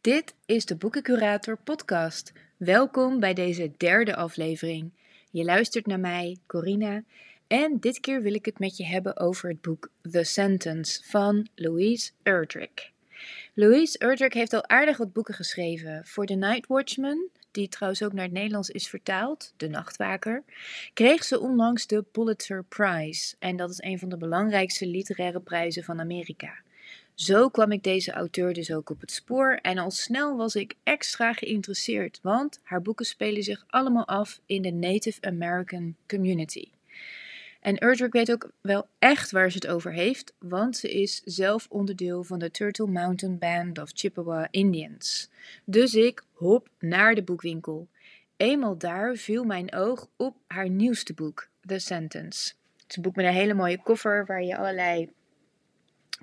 Dit is de Boekencurator podcast. Welkom bij deze derde aflevering. Je luistert naar mij, Corina, en dit keer wil ik het met je hebben over het boek The Sentence van Louise Erdrich. Louise Erdrich heeft al aardig wat boeken geschreven. Voor The Night Watchman, die trouwens ook naar het Nederlands is vertaald, De Nachtwaker, kreeg ze onlangs de Pulitzer Prize. En dat is een van de belangrijkste literaire prijzen van Amerika. Zo kwam ik deze auteur dus ook op het spoor en al snel was ik extra geïnteresseerd, want haar boeken spelen zich allemaal af in de Native American community. En Erdrich weet ook wel echt waar ze het over heeft, want ze is zelf onderdeel van de Turtle Mountain Band of Chippewa Indians. Dus ik hop naar de boekwinkel. Eenmaal daar viel mijn oog op haar nieuwste boek, The Sentence. Het is een boek met een hele mooie koffer waar je allerlei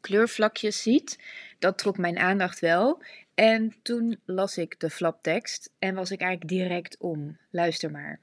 kleurvlakjes ziet. Dat trok mijn aandacht wel. En toen las ik de flaptekst en was ik eigenlijk direct om. Luister maar.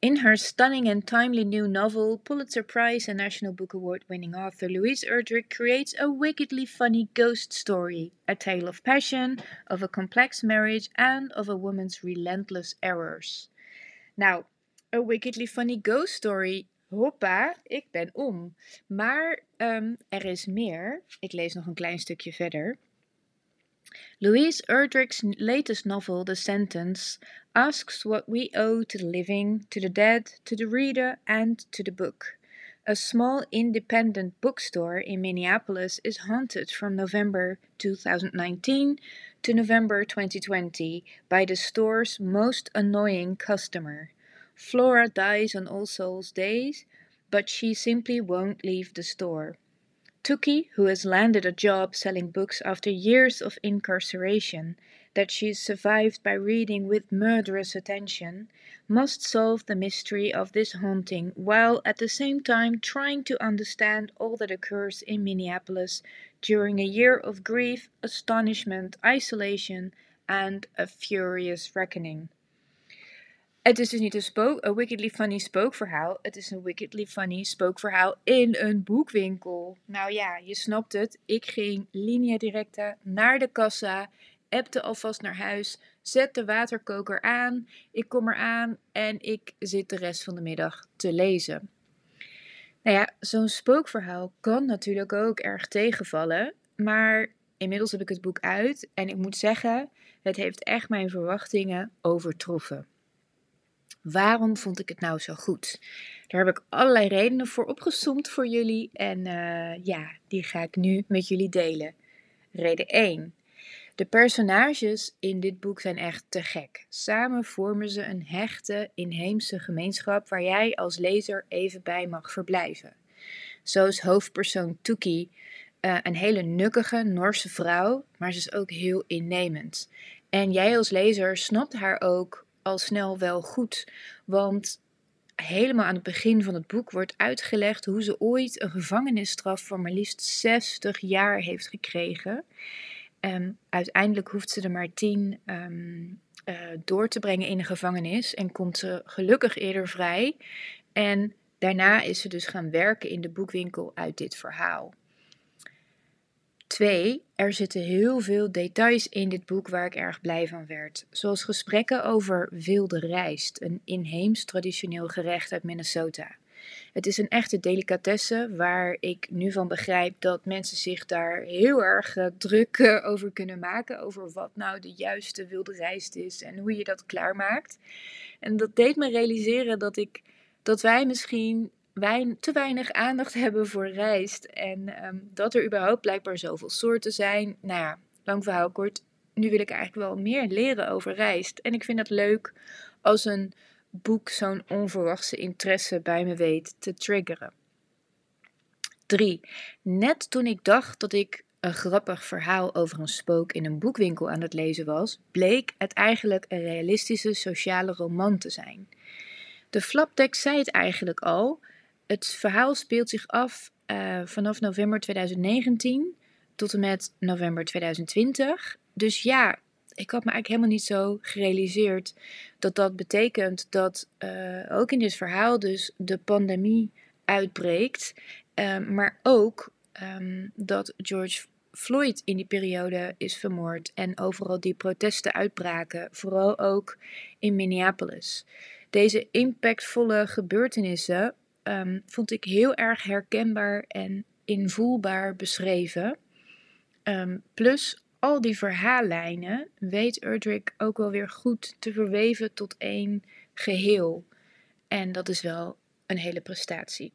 In her stunning and timely new novel, Pulitzer Prize and National Book Award winning author Louise Erdrich creates a wickedly funny ghost story, a tale of passion, of a complex marriage, and of a woman's relentless errors. Nou, a wickedly funny ghost story hoppa, ik ben om. Maar um, er is meer. Ik lees nog een klein stukje verder. Louise Erdrich's latest novel, The Sentence, asks what we owe to the living, to the dead, to the reader, and to the book. A small independent bookstore in Minneapolis is haunted from November 2019 to November 2020 by the store's most annoying customer. Flora dies on All Souls Days, but she simply won't leave the store. Tuki, who has landed a job selling books after years of incarceration that she's survived by reading with murderous attention, must solve the mystery of this haunting while at the same time trying to understand all that occurs in Minneapolis during a year of grief, astonishment, isolation, and a furious reckoning. Het is dus niet een, spook, wickedly funny spookverhaal. Het is een wickedly funny spookverhaal in een boekwinkel. Nou ja, je snapt het. Ik ging linea directa naar de kassa, appte alvast naar huis, zet de waterkoker aan. Ik kom eraan en ik zit de rest van de middag te lezen. Nou ja, zo'n spookverhaal kan natuurlijk ook erg tegenvallen. Maar inmiddels heb ik het boek uit en ik moet zeggen, het heeft echt mijn verwachtingen overtroffen. Waarom vond ik het nou zo goed? Daar heb ik allerlei redenen voor opgesomd voor jullie en uh, ja, die ga ik nu met jullie delen. Reden 1. De personages in dit boek zijn echt te gek. Samen vormen ze een hechte, inheemse gemeenschap waar jij als lezer even bij mag verblijven. Zo is hoofdpersoon Tuki uh, een hele nukkige Noorse vrouw, maar ze is ook heel innemend. En jij als lezer snapt haar ook al snel wel goed. Want helemaal aan het begin van het boek wordt uitgelegd hoe ze ooit een gevangenisstraf van maar liefst 60 jaar heeft gekregen. Um, uiteindelijk hoeft ze er maar 10 um, uh, door te brengen in de gevangenis en komt ze gelukkig eerder vrij. En daarna is ze dus gaan werken in de boekwinkel uit dit verhaal. Twee, er zitten heel veel details in dit boek waar ik erg blij van werd. Zoals gesprekken over wilde rijst, een inheems traditioneel gerecht uit Minnesota. Het is een echte delicatesse waar ik nu van begrijp dat mensen zich daar heel erg uh, druk uh, over kunnen maken. Over wat nou de juiste wilde rijst is en hoe je dat klaarmaakt. En dat deed me realiseren dat, ik, dat wij misschien te weinig aandacht hebben voor rijst. En um, dat er überhaupt blijkbaar zoveel soorten zijn. Nou ja, lang verhaal kort. Nu wil ik eigenlijk wel meer leren over rijst. En ik vind het leuk als een boek zo'n onverwachte interesse bij me weet te triggeren. 3. Net toen ik dacht dat ik een grappig verhaal over een spook in een boekwinkel aan het lezen was, bleek het eigenlijk een realistische sociale roman te zijn. De flaptekst zei het eigenlijk al, het verhaal speelt zich af uh, vanaf november 2019 tot en met november 2020. Dus ja, ik had me eigenlijk helemaal niet zo gerealiseerd dat dat betekent dat uh, ook in dit verhaal dus de pandemie uitbreekt. Uh, maar ook um, dat George Floyd in die periode is vermoord en overal die protesten uitbraken, vooral ook in Minneapolis. Deze impactvolle gebeurtenissen um, vond ik heel erg herkenbaar en invoelbaar beschreven. Um, plus al die verhaallijnen weet Erdrich ook wel weer goed te verweven tot één geheel. En dat is wel een hele prestatie.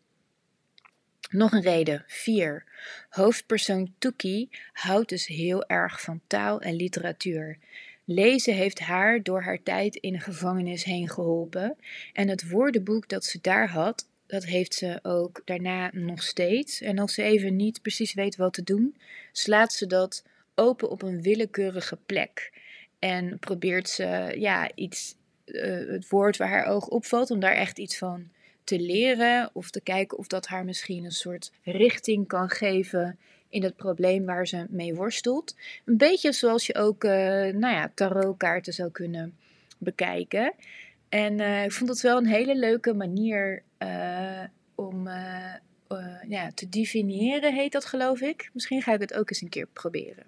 Nog een reden. 4. Hoofdpersoon Tuki houdt dus heel erg van taal en literatuur. Lezen heeft haar door haar tijd in de gevangenis heen geholpen. En het woordenboek dat ze daar had, dat heeft ze ook daarna nog steeds. En als ze even niet precies weet wat te doen, slaat ze dat open op een willekeurige plek. En probeert ze ja, iets, uh, het woord waar haar oog opvalt, om daar echt iets van te leren. Of te kijken of dat haar misschien een soort richting kan geven in het probleem waar ze mee worstelt. Een beetje zoals je ook uh, nou ja, tarotkaarten zou kunnen bekijken. En uh, ik vond het wel een hele leuke manier uh, om ja, te definiëren, heet dat geloof ik. Misschien ga ik het ook eens een keer proberen.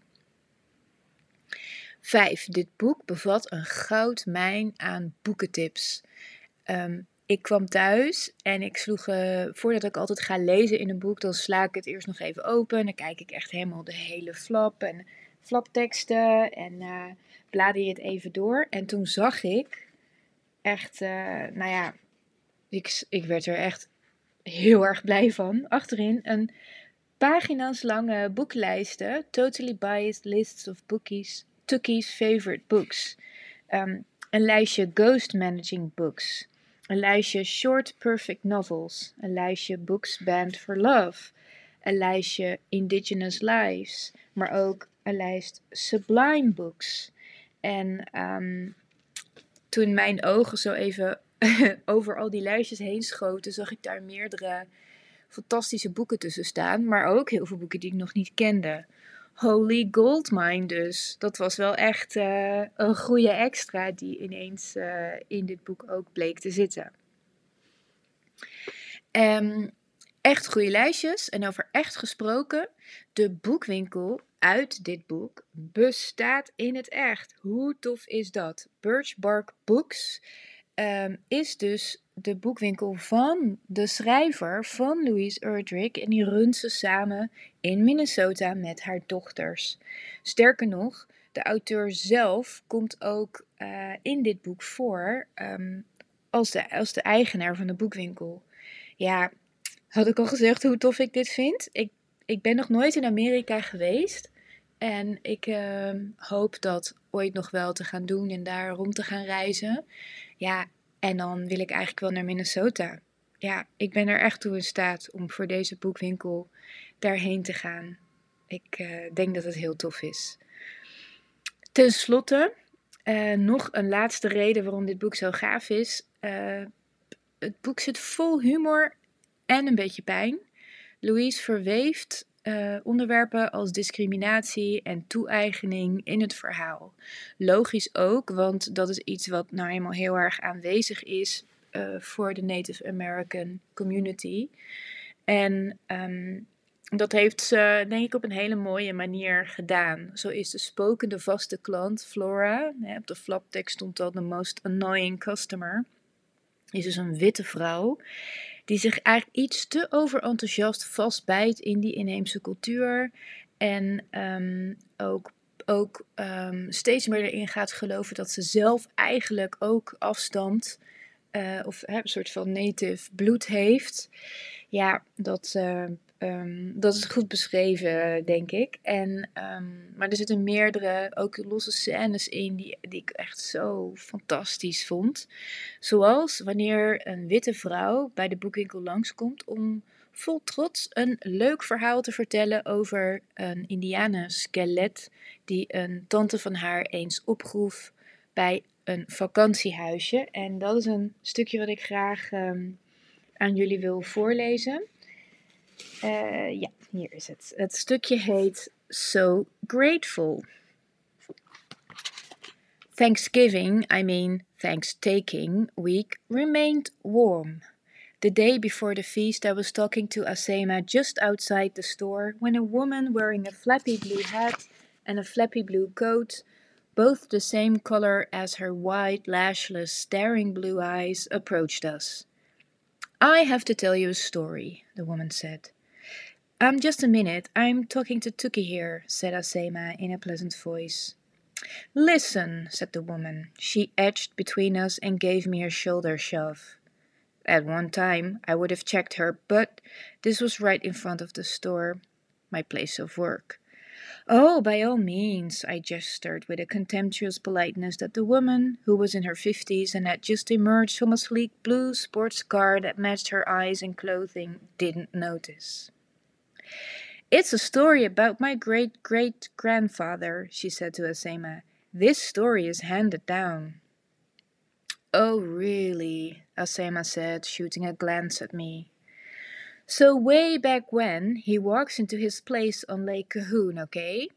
5. Dit boek bevat een goudmijn aan boekentips. Um, ik kwam thuis en ik sloeg, voordat ik altijd ga lezen in een boek, dan sla ik het eerst nog even open. En dan kijk ik echt helemaal de hele flap en flapteksten en uh, blader je het even door. En toen zag ik echt, uh, nou ja, ik, ik werd er echt heel erg blij van. Achterin een pagina's lange boeklijsten, totally biased lists of bookies, Tookie's favorite books. Um, een lijstje ghost managing books. Een lijstje Short Perfect Novels. Een lijstje Books Banned for Love. Een lijstje Indigenous Lives. Maar ook een lijst Sublime Books. En um, toen mijn ogen zo even over al die lijstjes heen schoten, zag ik daar meerdere fantastische boeken tussen staan. Maar ook heel veel boeken die ik nog niet kende. Holy Goldmine dus. Dat was wel echt uh, een goede extra die ineens uh, in dit boek ook bleek te zitten. Um, echt goede lijstjes. En over echt gesproken, de boekwinkel uit dit boek bestaat in het echt. Hoe tof is dat? Birch Bark Books um, is dus de boekwinkel van de schrijver van Louise Erdrich. En die runt ze samen in Minnesota met haar dochters. Sterker nog, de auteur zelf komt ook uh, in dit boek voor um, als, de, als de eigenaar van de boekwinkel. Ja, had ik al gezegd hoe tof ik dit vind? Ik, ik ben nog nooit in Amerika geweest. En ik uh, hoop dat ooit nog wel te gaan doen en daar rond te gaan reizen. Ja, en dan wil ik eigenlijk wel naar Minnesota. Ja, ik ben er echt toe in staat om voor deze boekwinkel daarheen te gaan. Ik uh, denk dat het heel tof is. Ten slotte, uh, nog een laatste reden waarom dit boek zo gaaf is. Uh, het boek zit vol humor en een beetje pijn. Louise verweeft uh, onderwerpen als discriminatie en toe-eigening in het verhaal. Logisch ook, want dat is iets wat nou eenmaal heel erg aanwezig is uh, voor de Native American community. En um, dat heeft ze, denk ik, op een hele mooie manier gedaan. Zo is de spokende vaste klant, Flora, hè, op de flaptekst stond al de most annoying customer, is dus een witte vrouw die zich eigenlijk iets te overenthousiast vastbijt in die inheemse cultuur. En um, ook, ook um, steeds meer erin gaat geloven dat ze zelf eigenlijk ook afstamt. Uh, of hè, een soort van native bloed heeft. Ja, dat, uh, Um, dat is goed beschreven, denk ik. En, um, maar er zitten meerdere, ook losse scènes in die, die ik echt zo fantastisch vond. Zoals wanneer een witte vrouw bij de boekwinkel langskomt om vol trots een leuk verhaal te vertellen over een indianen skelet die een tante van haar eens opgroef bij een vakantiehuisje. En dat is een stukje wat ik graag um, aan jullie wil voorlezen. Uh, ja, hier is het. Het stukje heet So Grateful. Thanksgiving, I mean Thanks-taking week remained warm. The day before the feast, I was talking to Asema just outside the store when a woman wearing a flappy blue hat and a flappy blue coat, both the same color as her wide, lashless, staring blue eyes, approached us. I have to tell you a story, the woman said. Um, just a minute, I'm talking to Tuki here, said Asema in a pleasant voice. Listen, said the woman. She edged between us and gave me a shoulder shove. At one time, I would have checked her, but this was right in front of the store, my place of work. Oh, by all means, I gestured with a contemptuous politeness that the woman, who was in her fifties and had just emerged from a sleek blue sports car that matched her eyes and clothing, didn't notice. It's a story about my great great grandfather, she said to Asema. This story is handed down. Oh, really? Asema said, shooting a glance at me. So, way back when, he walks into his place on Lake Cahoon, okay?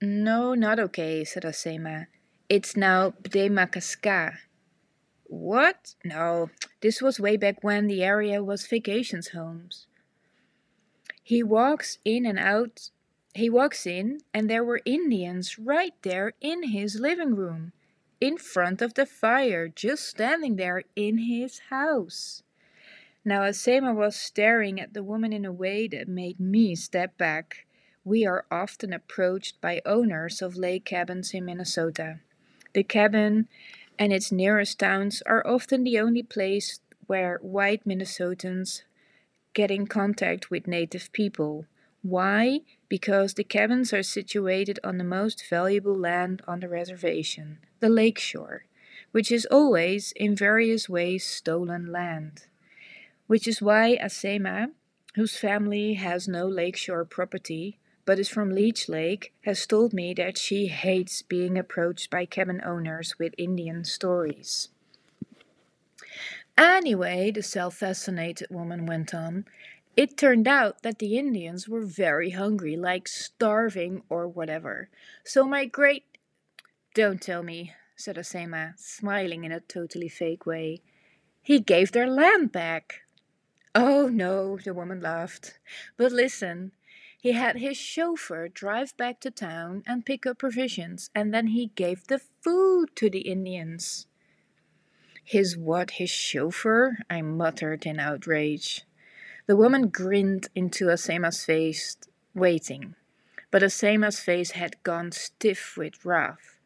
No, not okay, said Asema. It's now Bdemakaska. What? No, this was way back when the area was vacations homes. He walks in and out. He walks in, and there were Indians right there in his living room in front of the fire, just standing there in his house. Now, Asema was staring at the woman in a way that made me step back. We are often approached by owners of lake cabins in Minnesota. The cabin and its nearest towns are often the only place where white Minnesotans get in contact with native people. Why? Because the cabins are situated on the most valuable land on the reservation, the lakeshore, which is always in various ways stolen land. Which is why Asema, whose family has no lakeshore property but is from Leech Lake, has told me that she hates being approached by cabin owners with Indian stories. Anyway, the self fascinated woman went on, it turned out that the Indians were very hungry, like starving or whatever. So my great. Don't tell me, said Asema, smiling in a totally fake way. He gave their land back. Oh no, the woman laughed. But listen, he had his chauffeur drive back to town and pick up provisions, and then he gave the food to the Indians. His what, his chauffeur? I muttered in outrage. The woman grinned into Asema's face, waiting, but Asema's face had gone stiff with wrath.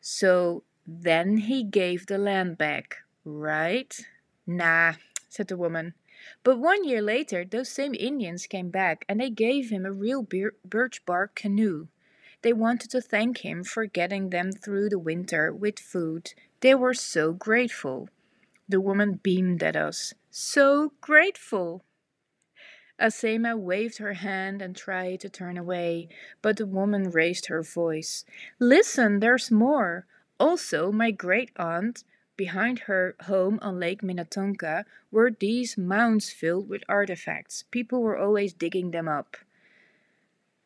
So then he gave the land back, right? Nah, said the woman. But one year later, those same Indians came back and they gave him a real birch bark canoe. They wanted to thank him for getting them through the winter with food. They were so grateful. The woman beamed at us. So grateful! Asema waved her hand and tried to turn away, but the woman raised her voice. Listen, there's more. Also, my great aunt, behind her home on Lake Minnetonka, were these mounds filled with artifacts. People were always digging them up.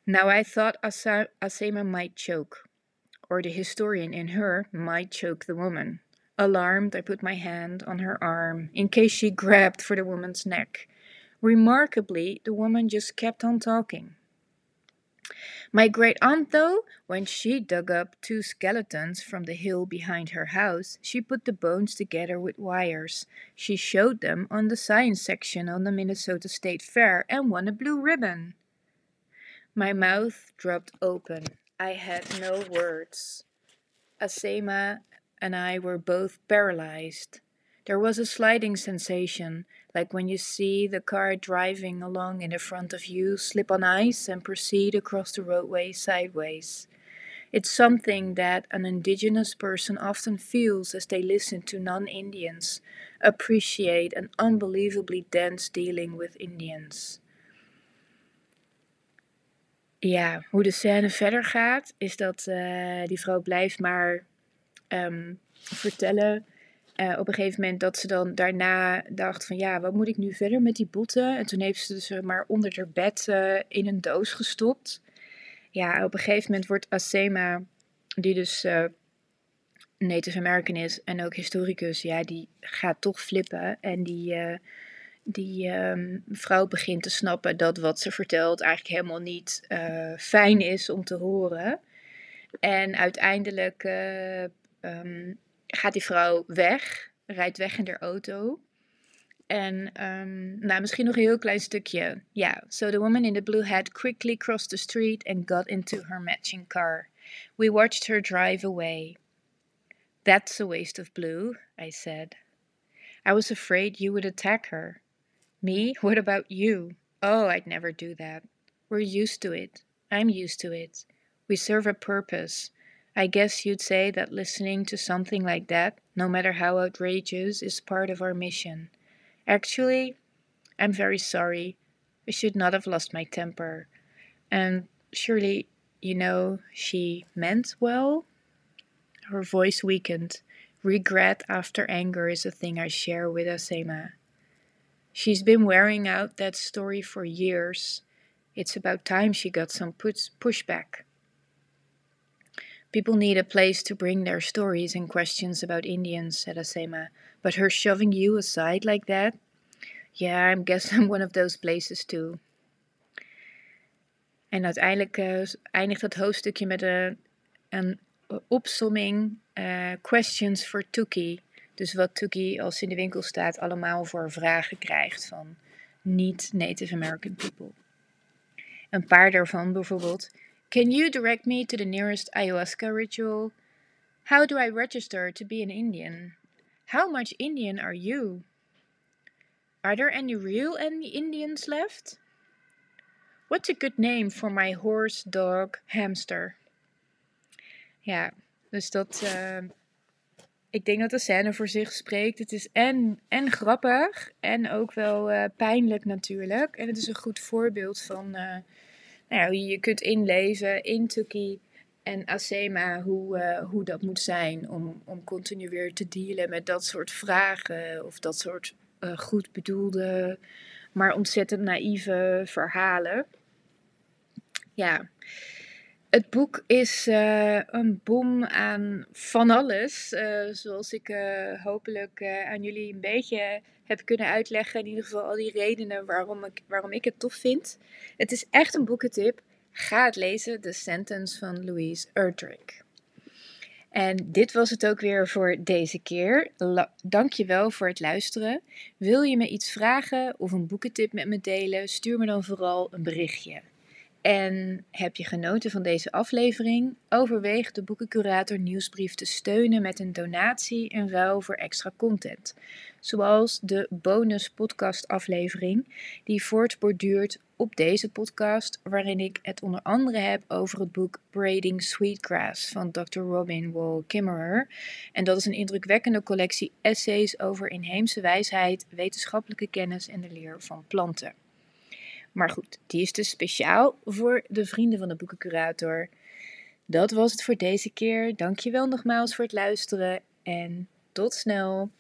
Now I thought Asa- Asema might choke, or the historian in her might choke the woman. Alarmed, I put my hand on her arm in case she grabbed for the woman's neck. Remarkably, the woman just kept on talking. My great aunt, though, when she dug up two skeletons from the hill behind her house, she put the bones together with wires. She showed them on the science section on the Minnesota State Fair and won a blue ribbon. My mouth dropped open. I had no words. Asema and I were both paralyzed. There was a sliding sensation, like when you see the car driving along in the front of you slip on ice and proceed across the roadway sideways. It's something that an indigenous person often feels as they listen to non Indians appreciate an unbelievably dense dealing with Indians. Ja, hoe de scène verder gaat, is dat uh, die vrouw blijft maar um, vertellen. Uh, op een gegeven moment dat ze dan daarna dacht van ja, wat moet ik nu verder met die botten? En toen heeft ze ze maar onder haar bed uh, in een doos gestopt. Ja, op een gegeven moment wordt Asema, die dus uh, Native American is en ook historicus, ja, die gaat toch flippen. En die, die um, vrouw begint te snappen dat wat ze vertelt eigenlijk helemaal niet fijn is om te horen. En uiteindelijk um, gaat die vrouw weg, rijdt weg in haar auto. En um, nou, misschien nog een heel klein stukje. Ja, yeah. so the woman in the blue hat quickly crossed the street and got into her matching car. We watched her drive away. That's a waste of blue, I said. I was afraid you would attack her. Me? What about you? Oh, I'd never do that. We're used to it. I'm used to it. We serve a purpose. I guess you'd say that listening to something like that, no matter how outrageous, is part of our mission. Actually, I'm very sorry. I should not have lost my temper. And surely, you know, she meant well? Her voice weakened. Regret after anger is a thing I share with Asema. She's been wearing out that story for years. It's about time she got some push- pushback. People need a place to bring their stories and questions about Indians, said Asema. But her shoving you aside like that? Yeah, I guess I'm one of those places too. En uiteindelijk uh, eindigt het hoofdstukje met een, een opsomming uh, questions for Tuki. Dus wat Tuki als in de winkel staat allemaal voor vragen krijgt van niet-Native American people. Een paar daarvan bijvoorbeeld. Can you direct me to the nearest ayahuasca ritual? How do I register to be an Indian? How much Indian are you? Are there any real Indians left? What's a good name for my horse, dog, hamster? Ja, dus dat. Uh, ik denk dat de scène voor zich spreekt. Het is en, en grappig en ook wel uh, pijnlijk natuurlijk. En het is een goed voorbeeld van uh, nou je kunt inleven in Tuki en Asema, hoe, hoe dat moet zijn om, om continu weer te dealen met dat soort vragen of dat soort goed bedoelde, maar ontzettend naïeve verhalen. Ja. Het boek is uh, een bom aan van alles. Uh, zoals ik uh, hopelijk aan jullie een beetje heb kunnen uitleggen. In ieder geval al die redenen waarom ik, waarom ik het tof vind. Het is echt een boekentip. Ga het lezen, The Sentence van Louise Erdrich. En dit was het ook weer voor deze keer. Dank je wel voor het luisteren. Wil je me iets vragen of een boekentip met me delen? Stuur me dan vooral een berichtje. En heb je genoten van deze aflevering? Overweeg de boekencurator nieuwsbrief te steunen met een donatie in ruil voor extra content. Zoals de bonus podcast aflevering die voortborduurt op deze podcast, waarin ik het onder andere heb over het boek Braiding Sweetgrass van Dr. Robin Wall Kimmerer. En dat is een indrukwekkende collectie essays over inheemse wijsheid, wetenschappelijke kennis en de leer van planten. Maar goed, die is dus speciaal voor de vrienden van de boekencurator. Dat was het voor deze keer. Dankjewel nogmaals voor het luisteren en tot snel.